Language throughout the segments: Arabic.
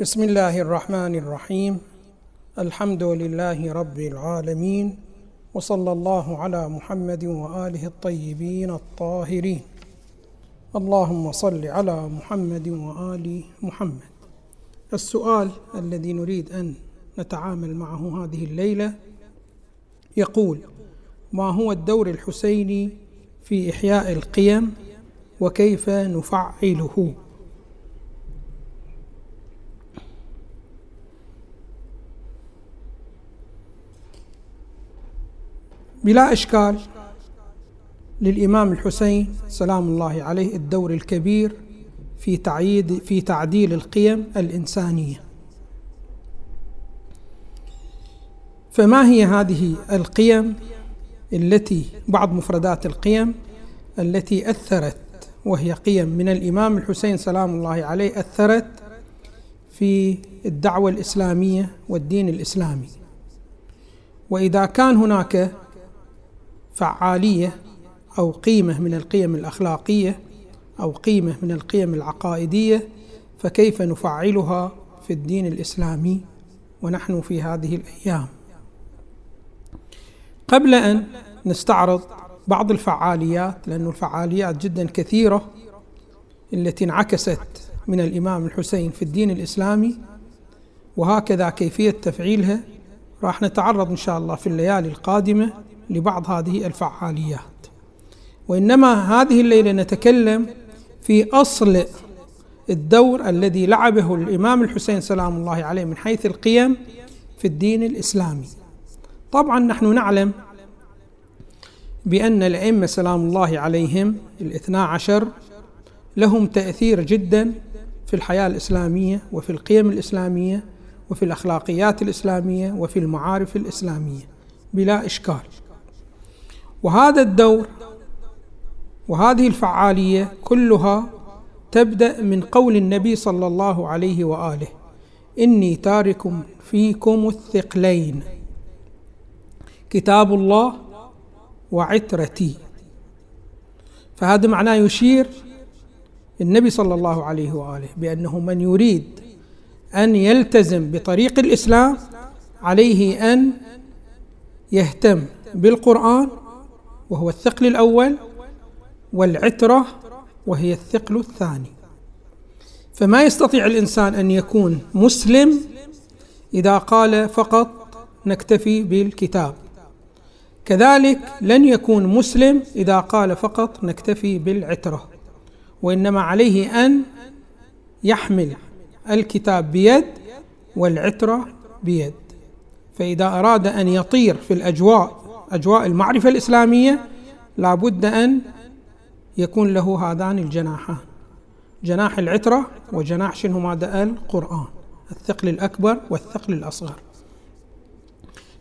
بسم الله الرحمن الرحيم. الحمد لله رب العالمين وصلى الله على محمد وآله الطيبين الطاهرين. اللهم صل على محمد وآل محمد. السؤال الذي نريد أن نتعامل معه هذه الليلة يقول ما هو الدور الحسيني في إحياء القيم وكيف نفعله؟ بلا إشكال للإمام الحسين سلام الله عليه الدور الكبير في تعييد في تعديل القيم الإنسانية. فما هي هذه القيم التي بعض مفردات القيم التي أثرت وهي قيم من الإمام الحسين سلام الله عليه أثرت في الدعوة الإسلامية والدين الإسلامي. وإذا كان هناك فعالية أو قيمة من القيم الأخلاقية أو قيمة من القيم العقائدية فكيف نفعلها في الدين الإسلامي ونحن في هذه الأيام؟ قبل أن نستعرض بعض الفعاليات لأن الفعاليات جدا كثيرة التي انعكست من الإمام الحسين في الدين الإسلامي وهكذا كيفية تفعيلها راح نتعرض إن شاء الله في الليالي القادمة لبعض هذه الفعاليات. وإنما هذه الليلة نتكلم في أصل الدور الذي لعبه الإمام الحسين سلام الله عليه من حيث القيم في الدين الإسلامي. طبعا نحن نعلم بأن الأئمة سلام الله عليهم الاثنا عشر لهم تأثير جدا في الحياة الإسلامية وفي القيم الإسلامية وفي الأخلاقيات الإسلامية وفي المعارف الإسلامية بلا إشكال. وهذا الدور وهذه الفعالية كلها تبدأ من قول النبي صلى الله عليه وآله إني تارك فيكم الثقلين. كتاب الله وعترتي. فهذا معناه يشير النبي صلى الله عليه وآله بأنه من يريد أن يلتزم بطريق الإسلام عليه أن يهتم بالقرآن وهو الثقل الأول والعترة وهي الثقل الثاني. فما يستطيع الإنسان أن يكون مسلم إذا قال فقط نكتفي بالكتاب. كذلك لن يكون مسلم إذا قال فقط نكتفي بالعترة وإنما عليه أن يحمل الكتاب بيد والعترة بيد. فإذا أراد أن يطير في الأجواء أجواء المعرفة الإسلامية لابد أن يكون له هذان الجناحان جناح العترة وجناح شنو ماذا القرآن. الثقل الأكبر والثقل الأصغر.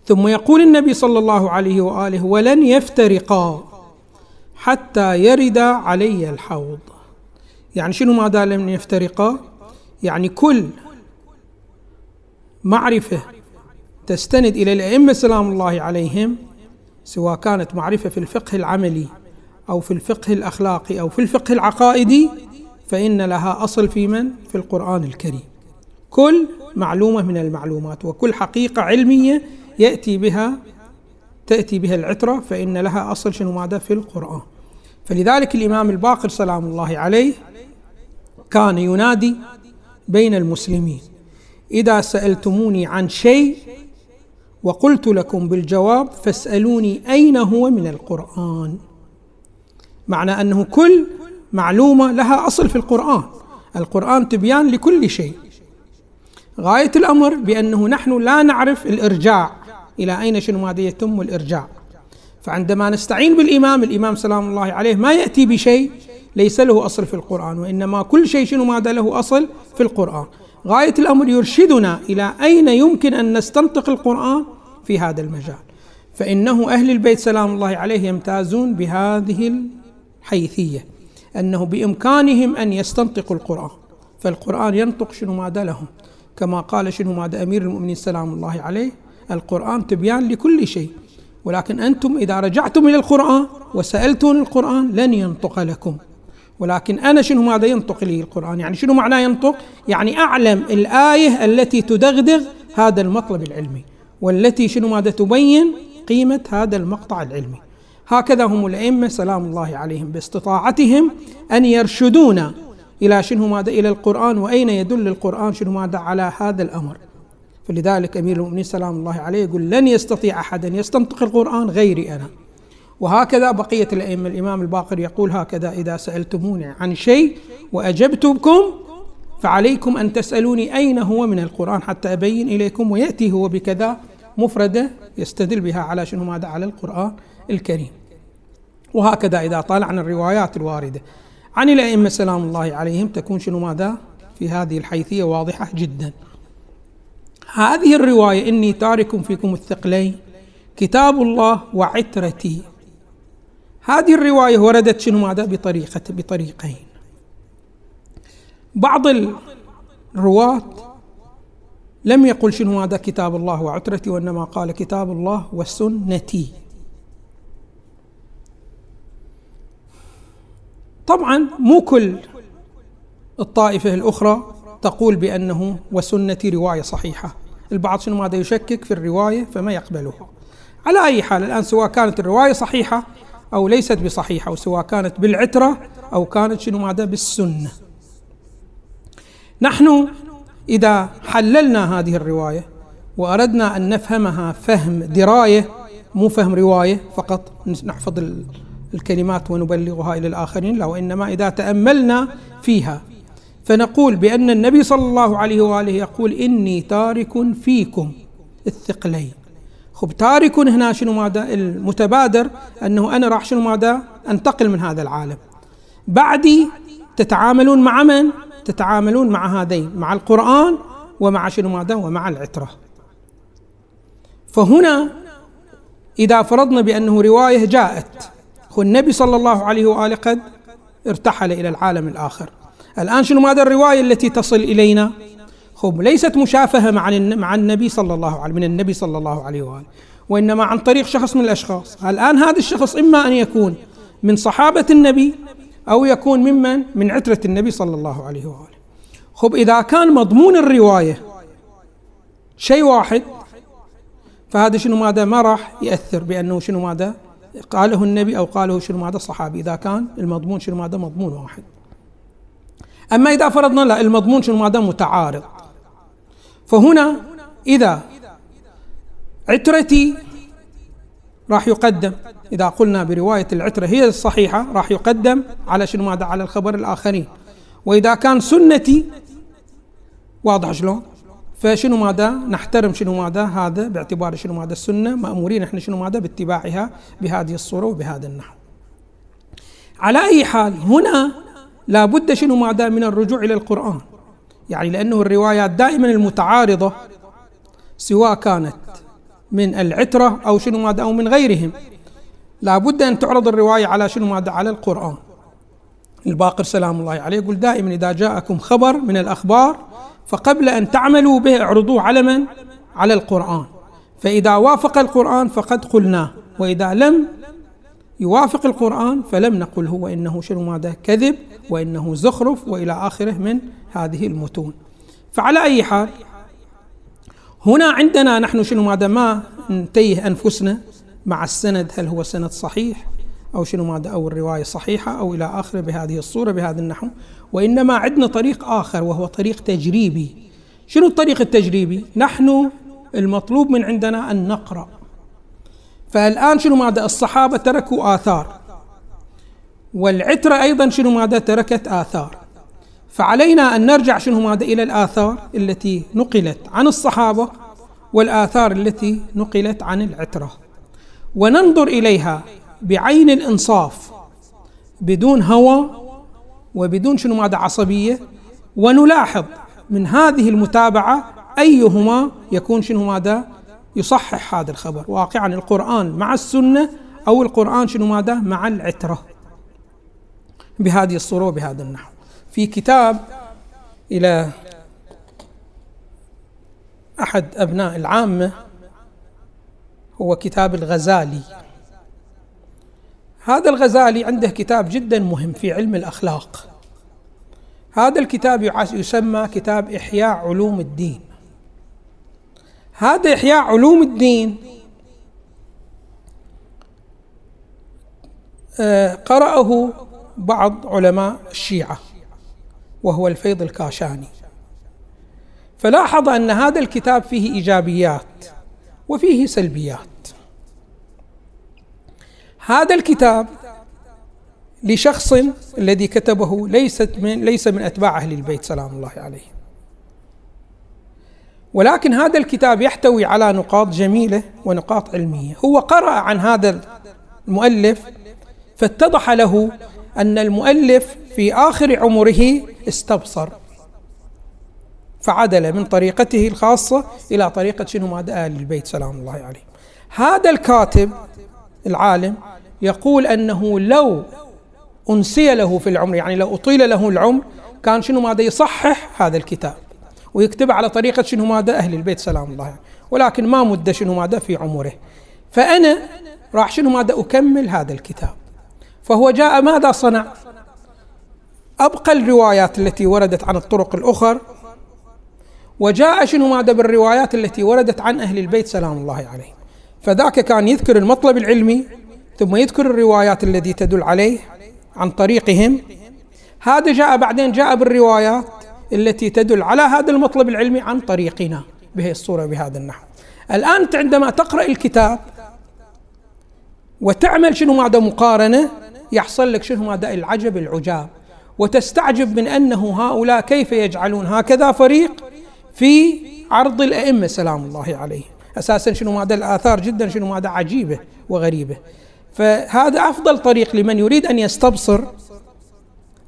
ثم يقول النبي صلى الله عليه وآله ولن يفترقا حتى يرد علي الحوض. يعني شنو ماذا لم يفترقا؟ يعني كل معرفة تستند إلى الأئمة سلام الله عليهم سواء كانت معرفة في الفقه العملي أو في الفقه الأخلاقي أو في الفقه العقائدي فإن لها أصل في من؟ في القرآن الكريم. كل معلومة من المعلومات وكل حقيقة علمية يأتي بها تأتي بها العترة فإن لها أصل شنو ماذا؟ في القرآن. فلذلك الإمام الباقر سلام الله عليه كان ينادي بين المسلمين إذا سألتموني عن شيء وقلت لكم بالجواب فاسألوني أين هو من القرآن. معنى أنه كل معلومة لها أصل في القرآن. القرآن تبيان لكل شيء. غاية الأمر بأنه نحن لا نعرف الإرجاع. إلى أين شنو ماذا يتم الإرجاع؟ فعندما نستعين بالإمام الإمام سلام الله عليه ما يأتي بشيء ليس له أصل في القرآن وإنما كل شيء شنو ماذا له أصل في القرآن. غاية الأمر يرشدنا إلى أين يمكن أن نستنطق القرآن؟ في هذا المجال. فإنه أهل البيت سلام الله عليه يمتازون بهذه الحيثية أنه بإمكانهم أن يستنطقوا القرآن. فالقرآن ينطق شنو ماذا لهم؟ كما قال شنو ماذا أمير المؤمنين سلام الله عليه؟ القرآن تبيان لكل شيء. ولكن أنتم إذا رجعتم إلى القرآن وسألتم القرآن لن ينطق لكم. ولكن أنا شنو ماذا ينطق لي القرآن؟ يعني شنو معناه ينطق؟ يعني أعلم الآية التي تدغدغ هذا المطلب العلمي. والتي شنو ماذا تبين؟ قيمة هذا المقطع العلمي. هكذا هم الأئمة سلام الله عليهم باستطاعتهم أن يرشدونا إلى شنو ماذا؟ إلى القرآن وأين يدل القرآن شنو ماذا على هذا الأمر. فلذلك أمير المؤمنين سلام الله عليه يقول لن يستطيع أحد أن يستنطق القرآن غيري أنا. وهكذا بقية الأئمة الإمام الباقر يقول هكذا إذا سألتموني عن شيء وأجبتكم فعليكم أن تسألوني أين هو من القرآن حتى أبين إليكم ويأتي هو بكذا. مفردة يستدل بها على شنو ماذا؟ على القرآن الكريم. وهكذا إذا طالعنا الروايات الواردة. عن الأئمة سلام الله عليهم تكون شنو ماذا؟ في هذه الحيثية واضحة جدا. هذه الرواية إني تارك فيكم الثقلين كتاب الله وعترتي. هذه الرواية وردت شنو ماذا؟ بطريقة بطريقين. بعض الرواة لم يقل شنو هذا كتاب الله وعترتي وإنما قال كتاب الله وسنتي. طبعا مو كل الطائفة الأخرى تقول بأنه وسنتي رواية صحيحة. البعض شنو ماذا يشكك في الرواية فما يقبلها. على أي حال الآن سواء كانت الرواية صحيحة أو ليست بصحيحة أو سواء كانت بالعترة أو كانت شنو ماذا بالسنة. نحن إذا حللنا هذه الرواية وأردنا أن نفهمها فهم دراية مو فهم رواية فقط نحفظ الكلمات ونبلغها إلى الآخرين لا وإنما إذا تأملنا فيها. فنقول بأن النبي صلى الله عليه وآله يقول إني تارك فيكم الثقلين. خب تارك هنا شنو ماذا؟ المتبادر أنه أنا راح شنو ماذا؟ أنتقل من هذا العالم. بعدي تتعاملون مع من؟ تتعاملون مع هذين مع القرآن ومع شنو ماذا؟ ومع العترة. فهنا إذا فرضنا بأنه رواية جاءت النبي صلى الله عليه وآله قد ارتحل إلى العالم الآخر. الآن شنو ماذا الرواية التي تصل إلينا؟ خب ليست مشافهة مع مع النبي صلى الله عليه من النبي صلى الله عليه وآله وإنما عن طريق شخص من الأشخاص. الآن هذا الشخص إما أن يكون من صحابة النبي أو يكون ممن من عترة النبي صلى الله عليه وآله. خب إذا كان مضمون الرواية شيء واحد فهذا شنو ماذا؟ ما راح يأثر بأنه شنو ماذا؟ قاله النبي أو قاله شنو ماذا؟ الصحابي. إذا كان المضمون شنو ماذا؟ مضمون واحد. أما إذا فرضنا لا المضمون شنو ماذا؟ متعارض. فهنا إذا عترتي راح يقدم. إذا قلنا برواية العترة هي الصحيحة راح يقدم على شنو؟ ماذا على الخبر الآخرين. وإذا كان سنتي واضح شلون؟ فشنو ماذا؟ نحترم شنو ماذا؟ هذا باعتبار شنو ماذا؟ السنة مأمورين إحنا شنو ماذا؟ باتباعها بهذه الصورة وبهذا النحو. على أي حال هنا لا بد شنو ماذا؟ من الرجوع إلى القرآن. يعني لأنه الروايات دائما المتعارضة سواء كانت من العترة أو شنو ماذا أو من غيرهم. لا بد أن تعرض الرواية على شنو ماذا؟ على القرآن. الباقر سلام الله عليه يقول دائما إذا جاءكم خبر من الأخبار فقبل أن تعملوا به اعرضوه على من؟ على القرآن. فإذا وافق القرآن فقد قلناه. وإذا لم يوافق القرآن فلم نقل هو إنه شنو ماذا؟ كذب وإنه زخرف وإلى آخره من هذه المتون. فعلى أي حال هنا عندنا نحن شنو ماذا ما نتيه أنفسنا مع السند هل هو سند صحيح أو شنو ماذا أو الرواية صحيحة أو إلى آخره بهذه الصورة بهذا النحو. وإنما عندنا طريق آخر وهو طريق تجريبي. شنو الطريق التجريبي؟ نحن المطلوب من عندنا أن نقرأ. فالآن شنو ماذا؟ الصحابة تركوا آثار. والعترة أيضا شنو ماذا؟ تركت آثار. فعلينا أن نرجع شنو ماذا إلى الآثار التي نقلت عن الصحابة والآثار التي نقلت عن العترة. وننظر إليها بعين الإنصاف بدون هوى وبدون شنو ماذا عصبية ونلاحظ من هذه المتابعة أيهما يكون شنو ماذا يصحح هذا الخبر واقعا القرآن مع السنة أو القرآن شنو ماذا مع العترة. بهذه الصورة وبهذا النحو. في كتاب إلى أحد أبناء العامة هو كتاب الغزالي. هذا الغزالي عنده كتاب جدا مهم في علم الأخلاق. هذا الكتاب يسمى كتاب إحياء علوم الدين. هذا إحياء علوم الدين آه، قرأه بعض علماء الشيعة. وهو الفيض الكاشاني. فلاحظ أن هذا الكتاب فيه إيجابيات وفيه سلبيات. هذا الكتاب لشخص الذي كتبه ليست من ليس من أتباع أهل البيت سلام الله عليه. ولكن هذا الكتاب يحتوي على نقاط جميلة ونقاط علمية. هو قرأ عن هذا المؤلف فاتضح له أن المؤلف في آخر عمره استبصر فعدل من طريقته الخاصة إلى طريقة شنو؟ ماذا أهل البيت سلام الله عليه هذا الكاتب العالم يقول أنه لو أنسي له في العمر يعني لو أطيل له العمر كان شنو؟ ماذا يصحح هذا الكتاب ويكتب على طريقة شنو؟ ماذا أهل البيت سلام الله عليه ولكن ما مد شنو؟ ماذا في عمره. فأنا راح شنو؟ ماذا أكمل هذا الكتاب. فهو جاء ماذا صنع؟ أبقى الروايات التي وردت عن الطرق الأخر وجاء شنو ماذا بالروايات التي وردت عن أهل البيت سلام الله عليهم. فذاك كان يذكر المطلب العلمي ثم يذكر الروايات التي تدل عليه عن طريقهم. هذا جاء بعدين جاء بالروايات التي تدل على هذا المطلب العلمي عن طريقنا بهي الصورة بهذا النحو. الآن أنت عندما تقرأ الكتاب وتعمل شنو ماذا مقارنة يحصل لك شنو ماذا؟ العجب العجاب. وتستعجب من أنه هؤلاء كيف يجعلون؟ هكذا فريق في عرض الأئمة سلام الله عليهم. أساسا شنو ماذا؟ الآثار جدا شنو ماذا؟ عجيبة وغريبة. فهذا أفضل طريق لمن يريد أن يستبصر.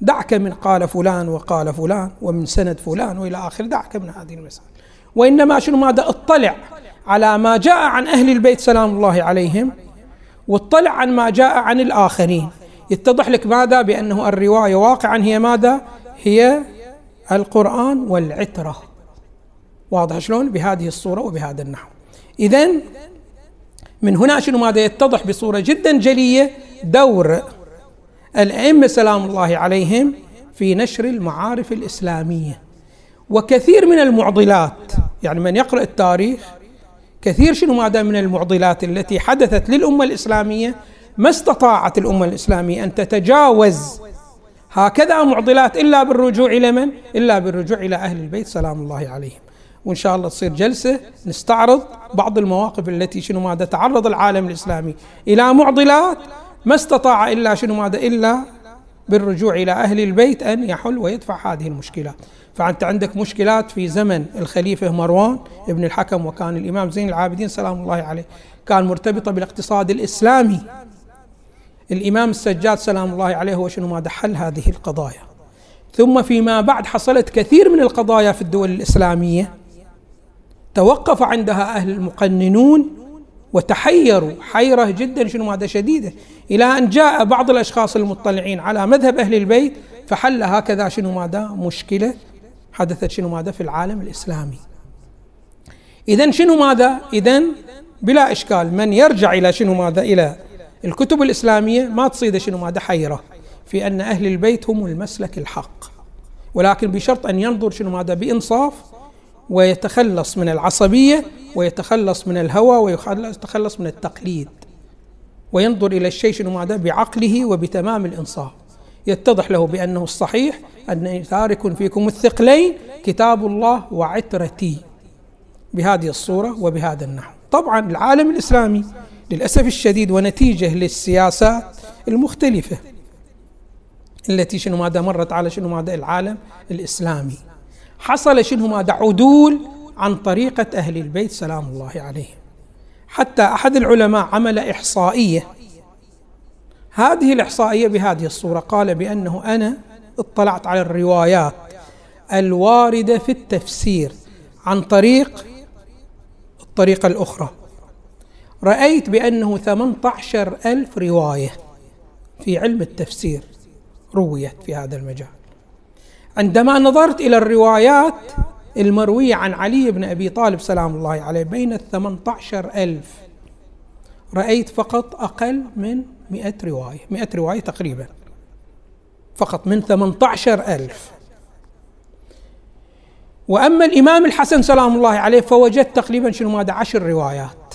دعك من قال فلان وقال فلان ومن سند فلان وإلى اخره دعك من هذه المسائل. وإنما شنو ماذا؟ اطلع على ما جاء عن أهل البيت سلام الله عليهم واطلع عن ما جاء عن الآخرين. يتضح لك ماذا؟ بأنه الرواية واقعا هي ماذا؟ هي القرآن والعترة. واضح شلون؟ بهذه الصورة وبهذا النحو. إذا من هنا شنو ماذا يتضح بصورة جدا جلية؟ دور الأئمة سلام الله عليهم في نشر المعارف الإسلامية. وكثير من المعضلات يعني من يقرأ التاريخ كثير شنو ماذا من المعضلات التي حدثت للأمة الإسلامية؟ ما استطاعت الأمة الإسلامية أن تتجاوز هكذا معضلات إلا بالرجوع إلى من؟ إلا بالرجوع إلى أهل البيت سلام الله عليهم. وإن شاء الله تصير جلسة نستعرض بعض المواقف التي شنو ماذا تعرض العالم الإسلامي إلى معضلات ما استطاع إلا شنو ماذا إلا بالرجوع إلى أهل البيت أن يحل ويدفع هذه المشكلات فأنت عندك مشكلات في زمن الخليفة مروان ابن الحكم وكان الإمام زين العابدين سلام الله عليه كان مرتبطة بالاقتصاد الإسلامي. الإمام السجاد سلام الله عليه هو شنو ماذا حل هذه القضايا. ثم فيما بعد حصلت كثير من القضايا في الدول الإسلامية. توقف عندها أهل المقننون وتحيروا. حيرة جدا شنو ماذا شديدة. إلى أن جاء بعض الأشخاص المطلعين على مذهب أهل البيت فحل هكذا شنو ماذا مشكلة حدثت شنو ماذا في العالم الإسلامي. إذا شنو ماذا إذا بلا إشكال من يرجع إلى شنو ماذا إلى الكتب الإسلامية ما تصيد شنو ماذا حيرة في أن أهل البيت هم المسلك الحق. ولكن بشرط أن ينظر شنو ماذا بإنصاف ويتخلص من العصبية ويتخلص من الهوى ويتخلص من التقليد. وينظر إلى الشيء شنو ماذا بعقله وبتمام الإنصاف. يتضح له بأنه الصحيح أن تارك فيكم الثقلين كتاب الله وعترتي بهذه الصورة وبهذا النحو. طبعا العالم الإسلامي للأسف الشديد ونتيجة للسياسات المختلفة التي شنو ماذا مرت على شنو ماذا العالم الإسلامي. حصل شنو ماذا عدول عن طريقة أهل البيت سلام الله عليهم. حتى أحد العلماء عمل إحصائية. هذه الإحصائية بهذه الصورة قال بأنه أنا اطلعت على الروايات الواردة في التفسير عن طريق الطريقة الأخرى. رأيت بأنه 18 ألف رواية في علم التفسير رويت في هذا المجال. عندما نظرت إلى الروايات المروية عن علي بن أبي طالب سلام الله عليه بين الثمنة عشر ألف رأيت فقط أقل من مئة رواية مئة رواية تقريبا. فقط من 18 ألف. وأما الإمام الحسن سلام الله عليه فوجدت تقريبا شنو ماذا؟ عشر روايات.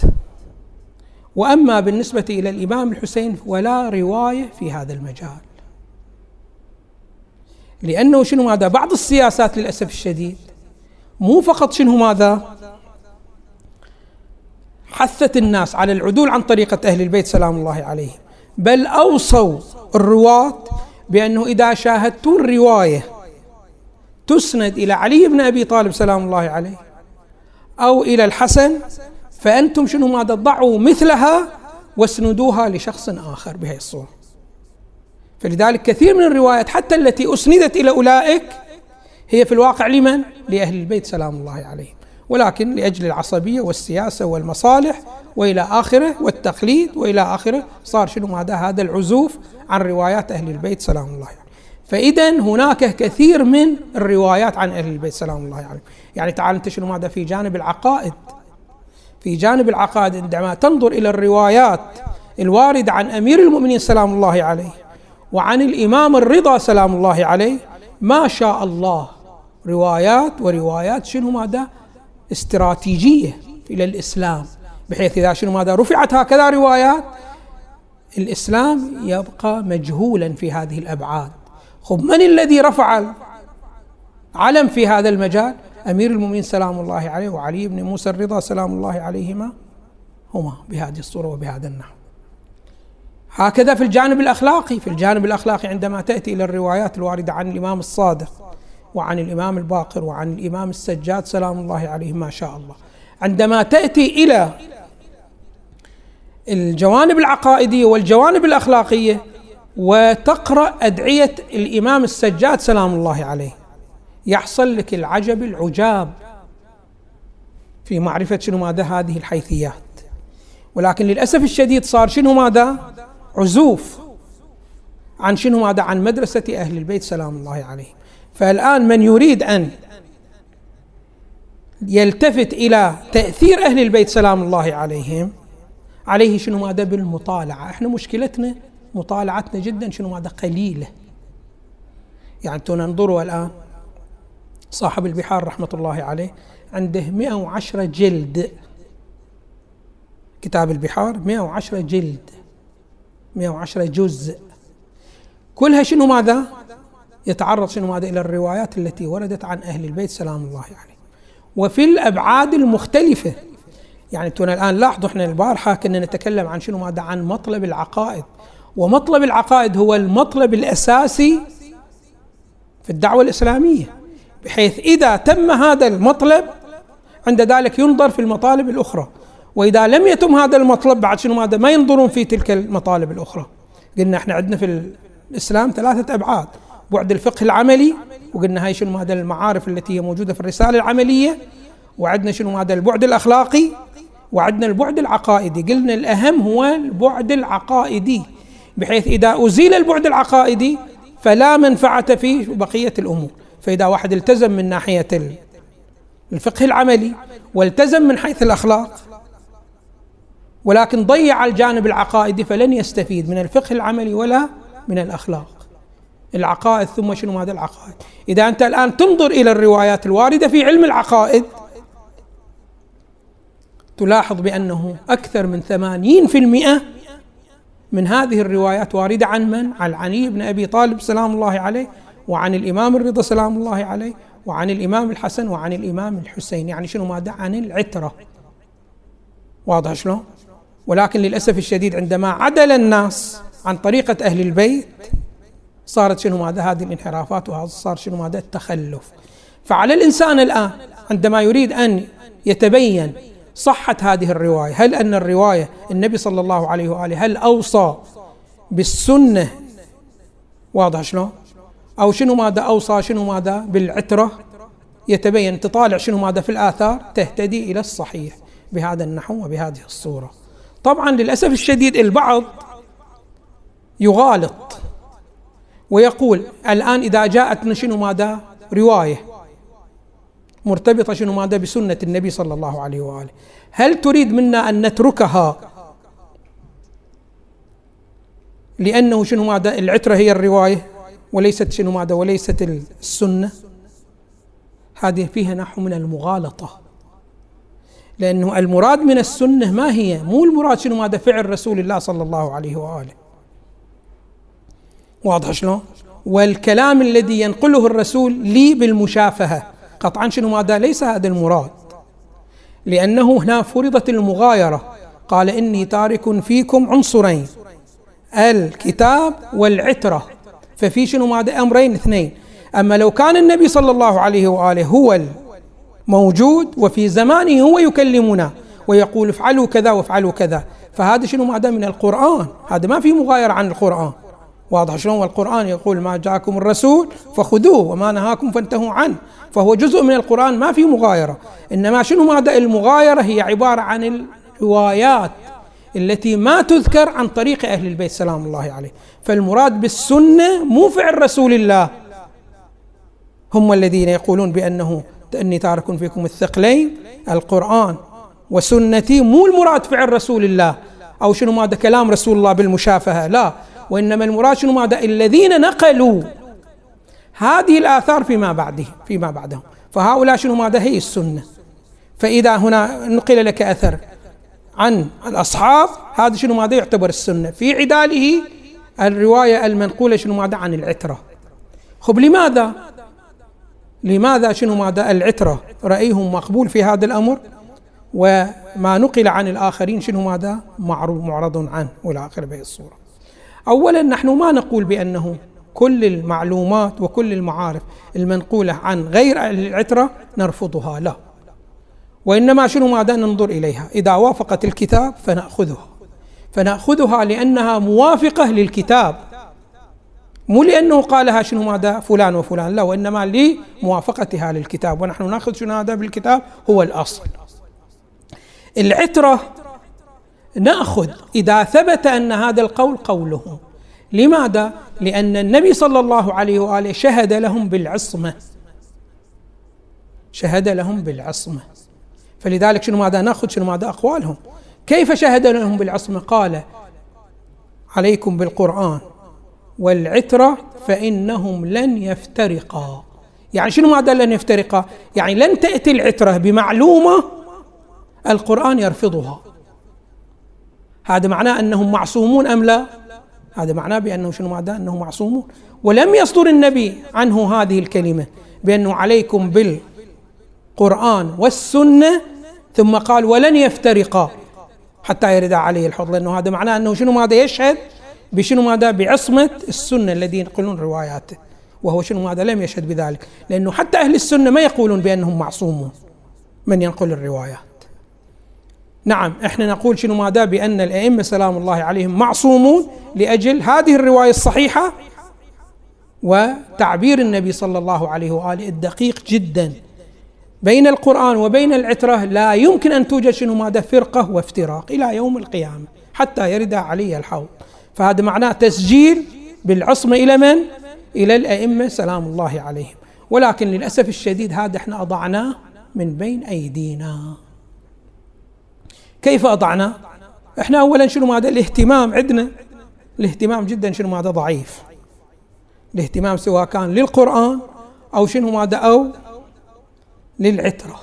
وأما بالنسبة إلى الإمام الحسين ولا رواية في هذا المجال. لأنه شنو ماذا؟ بعض السياسات للأسف الشديد مو فقط شنو ماذا؟ حثت الناس على العدول عن طريقة أهل البيت سلام الله عليهم بل أوصوا الرواة بأنه إذا شاهدتون رواية تسند إلى علي بن أبي طالب سلام الله عليه أو إلى الحسن فأنتم شنو ماذا ضعوا مثلها واسندوها لشخص آخر بهذه الصورة فلذلك كثير من الروايات حتى التي أسندت إلى أولئك هي في الواقع لمن؟ لأهل البيت سلام الله عليهم ولكن لأجل العصبية والسياسة والمصالح وإلى آخره والتقليد وإلى آخره صار شنو هذا هذا العزوف عن روايات أهل البيت سلام الله عليه. فاذا هناك كثير من الروايات عن أهل البيت سلام الله عليهم، يعني. تعال أنت شنو ماذا في جانب العقائد في جانب العقائد عندما تنظر إلى الروايات الواردة عن أمير المؤمنين سلام الله عليه وعن الإمام الرضا سلام الله عليه ما شاء الله. روايات وروايات شنو ماذا؟ استراتيجية إلى الإسلام. بحيث إذا شنو ماذا؟ رفعت هكذا روايات الإسلام يبقى مجهولا في هذه الأبعاد. خب من الذي رفع علم في هذا المجال؟ أمير المؤمنين سلام الله عليه وعلي بن موسى الرضا سلام الله عليهما هما بهذه الصورة وبهذا النحو. هكذا في الجانب الأخلاقي في الجانب الأخلاقي عندما تأتي إلى الروايات الواردة عن الإمام الصادق وعن الإمام الباقر وعن الإمام السجاد سلام الله عليه ما شاء الله. عندما تأتي إلى الجوانب العقائدية والجوانب الأخلاقية وتقرأ أدعية الإمام السجاد سلام الله عليه يحصل لك العجب العجاب في معرفة شنو ماذا هذه الحيثيات. ولكن للأسف الشديد صار شنو ماذا؟ عزوف عن شنو ماذا؟ عن مدرسة أهل البيت سلام الله عليه فالآن من يريد أن يلتفت إلى تأثير أهل البيت سلام الله عليهم عليه شنو ماذا؟ بالمطالعة. إحنا مشكلتنا مطالعتنا جدا شنو ماذا؟ قليلة. يعني تنظروا الآن صاحب البحار رحمة الله عليه عنده 110 جلد. كتاب البحار 110 جلد 110 جزء. كلها شنو ماذا؟ يتعرض شنو هذا إلى الروايات التي وردت عن أهل البيت سلام الله عليه وفي الأبعاد المختلفة. يعني تونا الآن لاحظوا إحنا البارحة كنا نتكلم عن شنو ماذا؟ عن مطلب العقائد. ومطلب العقائد هو المطلب الأساسي في الدعوة الإسلامية. بحيث إذا تم هذا المطلب عند ذلك ينظر في المطالب الأخرى. وإذا لم يتم هذا المطلب بعد شنو ماذا؟ ما ينظرون في تلك المطالب الأخرى. قلنا إحنا عندنا في الإسلام ثلاثة أبعاد. بعد الفقه العملي وقلنا هاي شنو هذا المعارف التي هي موجودة في الرسالة العملية. وعندنا شنو هذا البعد الأخلاقي. وعندنا البعد العقائدي. قلنا الأهم هو البعد العقائدي. بحيث إذا أزيل البعد العقائدي فلا منفعة في بقية الأمور. فإذا واحد التزم من ناحية الفقه العملي والتزم من حيث الأخلاق ولكن ضيع الجانب العقائدي فلن يستفيد من الفقه العملي ولا من الأخلاق. العقائد ثم شنو هذا العقائد؟ إذا أنت الآن تنظر إلى الروايات الواردة في علم العقائد تلاحظ بأنه أكثر من ثمانين في المئة من هذه الروايات واردة عن من؟ عن علي بن أبي طالب سلام الله عليه. وعن الإمام الرضا سلام الله عليه وعن الإمام الحسن وعن الإمام الحسين. يعني شنو ماذا؟ عن العترة. واضح شلون؟ ولكن للأسف الشديد عندما عدل الناس عن طريقة أهل البيت صارت شنو ماذا هذه الانحرافات وهذا صار شنو ماذا التخلف. فعلى الإنسان الآن عندما يريد أن يتبين صحة هذه الرواية هل أن الرواية النبي صلى الله عليه وآله هل أوصى بالسنة؟ واضح شلون؟ أو شنو ماذا أوصى شنو ماذا بالعترة؟ يتبين تطالع شنو ماذا في الآثار تهتدي إلى الصحيح بهذا النحو وبهذه الصورة. طبعا للأسف الشديد البعض يغالط ويقول الآن إذا جاءتنا شنو ماذا؟ رواية مرتبطة شنو ماذا بسنة النبي صلى الله عليه وآله. هل تريد منا أن نتركها لأنه شنو ماذا؟ العترة هي الرواية؟ وليست شنو ماذا وليست السنة؟ هذه فيها نحو من المغالطة. لأنه المراد من السنة ما هي؟ مو المراد شنو ماذا فعل رسول الله صلى الله عليه وآله. واضح شلون؟ والكلام الذي ينقله الرسول لي بالمشافهة. قطعا شنو ماذا؟ ليس هذا المراد. لأنه هنا فرضت المغايرة. قال إني تارك فيكم عنصرين الكتاب والعترة. ففي شنو؟ ماذا أمرين اثنين. أما لو كان النبي صلى الله عليه وآله هو الموجود وفي زمانه هو يكلمنا ويقول افعلوا كذا وافعلوا كذا. فهذا شنو؟ ماذا من القرآن. هذا ما في مغايرة عن القرآن. واضح شلون؟ والقرآن يقول ما جاءكم الرسول فخذوه وما نهاكم فانتهوا عنه. فهو جزء من القرآن ما في مغايرة. إنما شنو؟ ماذا المغايرة هي عبارة عن الروايات. التي ما تذكر عن طريق أهل البيت سلام الله عليه. فالمراد بالسنة مو فعل رسول الله. هم الذين يقولون بأنه أني تارك فيكم الثقلين. القرآن وسنتي مو المراد فعل رسول الله. أو شنو ماذا كلام رسول الله بالمشافهة؟ لا. وإنما المراد شنو ماذا؟ الذين نقلوا. هذه الآثار فيما بعده فيما بعدهم. فهؤلاء شنو ماذا؟ هي السنة. فإذا هنا نقل لك أثر. عن الأصحاب هذا شنو ماذا يعتبر السنة؟ في عداله الرواية المنقولة شنو ماذا؟ عن العترة. خب لماذا؟ لماذا شنو ماذا؟ العترة؟ رأيهم مقبول في هذا الأمر؟ وما نقل عن الآخرين شنو ماذا؟ معروض معرض عنه والى آخر بهذه الصورة. أولا نحن ما نقول بأنه كل المعلومات وكل المعارف المنقولة عن غير العترة نرفضها لا. وإنما شنو ماذا ننظر إليها؟ إذا وافقت الكتاب فنأخذها. فنأخذها لأنها موافقة للكتاب. مو لأنه قالها شنو ماذا فلان وفلان. لا وإنما لموافقتها للكتاب. ونحن نأخذ شنو هذا بالكتاب؟ هو الأصل. العترة نأخذ. إذا ثبت أن هذا القول قولهم لماذا؟ لأن النبي صلى الله عليه وآله شهد لهم بالعصمة. شهد لهم بالعصمة. فلذلك شنو ماذا نأخذ؟ شنو ماذا أقوالهم؟ كيف شهد لهم بالعصمه قال عليكم بالقرآن والعترة فإنهم لن يفترقا. يعني شنو ماذا لن يفترقا؟ يعني لن تأتي العترة بمعلومة القرآن يرفضها. هذا معناه أنهم معصومون أم لا؟ هذا معناه بأنه شنو معناه؟ أنهم معصومون. ولم يصدر النبي عنه هذه الكلمة بأنه عليكم بالقران والسنة ثم قال ولن يفترقا حتى يرد عليه الحوض لأنه هذا معناه أنه شنو ماذا يشهد؟ بشنو ماذا؟ بعصمة السنة الذين ينقلون رواياته وهو شنو ماذا؟ لم يشهد بذلك لأنه حتى أهل السنة ما يقولون بأنهم معصومون من ينقل الروايات. نعم إحنا نقول شنو ماذا؟ بأن الأئمة سلام الله عليهم معصومون لأجل هذه الرواية الصحيحة وتعبير النبي صلى الله عليه وآله الدقيق جدا. بين القرآن وبين العترة لا يمكن أن توجد شنو ماذا؟ فرقة وافتراق إلى يوم القيامة حتى يرد علي الحوض. فهذا معناه تسجيل بالعصمة إلى من؟ إلى الأئمة سلام الله عليهم. ولكن للأسف الشديد هذا إحنا أضعناه من بين أيدينا. كيف أضعنا إحنا أولا شنو ماذا؟ الاهتمام عندنا. الاهتمام جدا شنو ماذا؟ ضعيف. الاهتمام سواء كان للقرآن أو شنو ماذا؟ أو للعترة.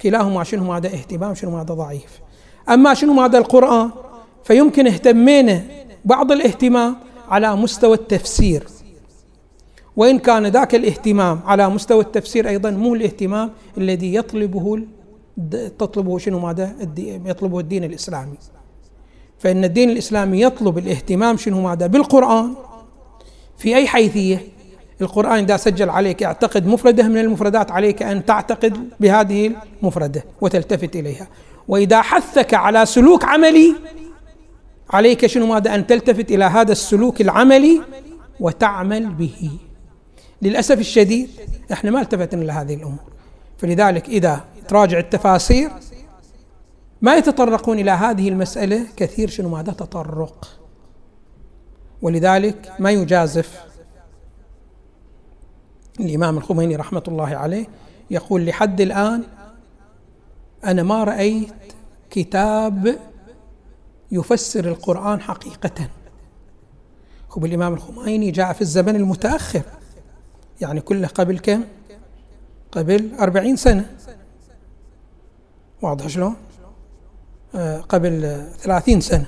كلاهما شنو ماذا اهتمام شنو ماذا ضعيف. أما شنو ماذا القرآن فيمكن اهتمينا بعض الاهتمام على مستوى التفسير. وإن كان ذاك الاهتمام على مستوى التفسير أيضا مو الاهتمام الذي يطلبه تطلبه شنو ماذا يطلبه الدين الإسلامي. فإن الدين الإسلامي يطلب الاهتمام شنو ماذا بالقرآن في أي حيثية؟ القرآن إذا سجل عليك اعتقد مفردة من المفردات عليك أن تعتقد بهذه المفردة وتلتفت إليها. وإذا حثك على سلوك عملي عليك شنو ماذا؟ أن تلتفت إلى هذا السلوك العملي وتعمل به. للأسف الشديد إحنا ما التفتنا لهذه الأمور. فلذلك إذا تراجع التفاسير ما يتطرقون إلى هذه المسألة كثير شنو ماذا؟ تطرق. ولذلك ما يجازف الإمام الخميني رحمة الله عليه يقول لحد الآن أنا ما رأيت كتاب يفسر القرآن حقيقة. بالإمام الخميني جاء في الزمن المتأخر يعني كله قبل كم؟ قبل أربعين سنة. واضح شلون؟ آه قبل ثلاثين سنة.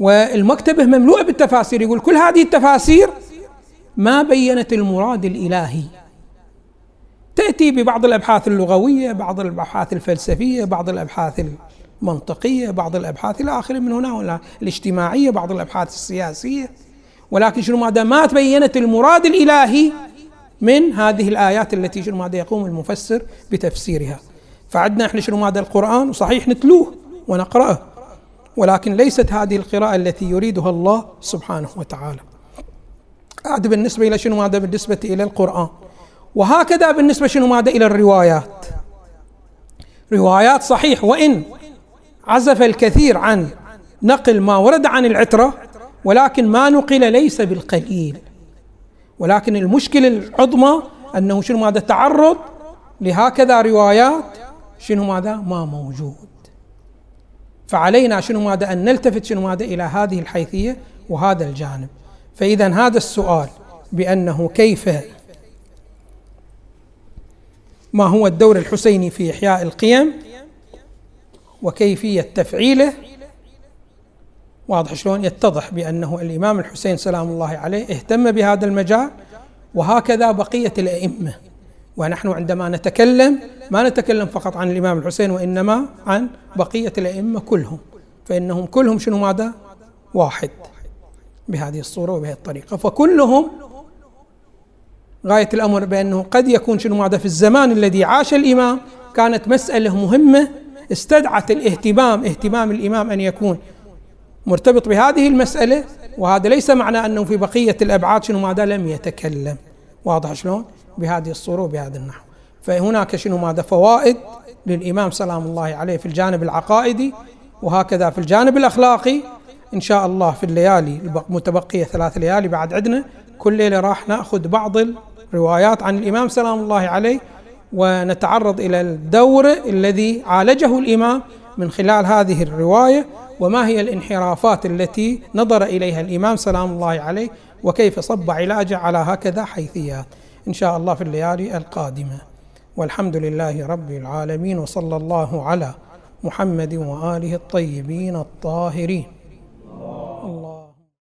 والمكتبة مملوءة بالتفاسير يقول كل هذه التفاسير ما بينت المراد الإلهي. تأتي ببعض الأبحاث اللغوية بعض الأبحاث الفلسفية بعض الأبحاث المنطقية بعض الأبحاث إلى آخره من هنا ولا الاجتماعية بعض الأبحاث السياسية. ولكن شنو ماذا؟ ما تبينت المراد الإلهي من هذه الآيات التي شنو ماذا يقوم المفسر بتفسيرها. فعندنا إحنا شنو ماذا؟ القرآن وصحيح نتلوه ونقرأه. ولكن ليست هذه القراءة التي يريدها الله سبحانه وتعالى. هذا بالنسبة إلى شنو؟ ماذا بالنسبة إلى القرآن. وهكذا بالنسبة شنو؟ ماذا إلى الروايات. روايات صحيح. وإن عزف الكثير عن نقل ما ورد عن العترة ولكن ما نقل ليس بالقليل. ولكن المشكلة العظمى أنه شنو؟ ماذا تعرض لهكذا روايات شنو؟ ماذا ما موجود. فعلينا شنو؟ ماذا أن نلتفت شنو؟ ماذا إلى هذه الحيثية وهذا الجانب. فإذا هذا السؤال بأنه كيف ما هو الدور الحسيني في إحياء القيم وكيفية تفعيله واضح شلون يتضح بأنه الإمام الحسين سلام الله عليه اهتم بهذا المجال وهكذا بقية الأئمة. ونحن عندما نتكلم ما نتكلم فقط عن الإمام الحسين وإنما عن بقية الأئمة كلهم فإنهم كلهم شنو ماذا؟ واحد. بهذه الصورة وبهذه الطريقة. فكلهم غاية الأمر بأنه قد يكون شنو ماذا في الزمان الذي عاش الإمام كانت مسألة مهمة استدعت الاهتمام اهتمام الإمام أن يكون مرتبط بهذه المسألة وهذا ليس معنى أنه في بقية الأبعاد شنو ماذا لم يتكلم. واضح شلون؟ بهذه الصورة وبهذا النحو. فهناك شنو ماذا فوائد للإمام سلام الله عليه في الجانب العقائدي وهكذا في الجانب الأخلاقي إن شاء الله في الليالي المتبقية ثلاث ليالي بعد عندنا كل ليلة راح نأخذ بعض الروايات عن الإمام سلام الله عليه ونتعرض إلى الدور الذي عالجه الإمام من خلال هذه الرواية وما هي الانحرافات التي نظر إليها الإمام سلام الله عليه وكيف صب علاجه على هكذا حيثيات. إن شاء الله في الليالي القادمة. والحمد لله رب العالمين وصلى الله على محمد وآله الطيبين الطاهرين. Allah.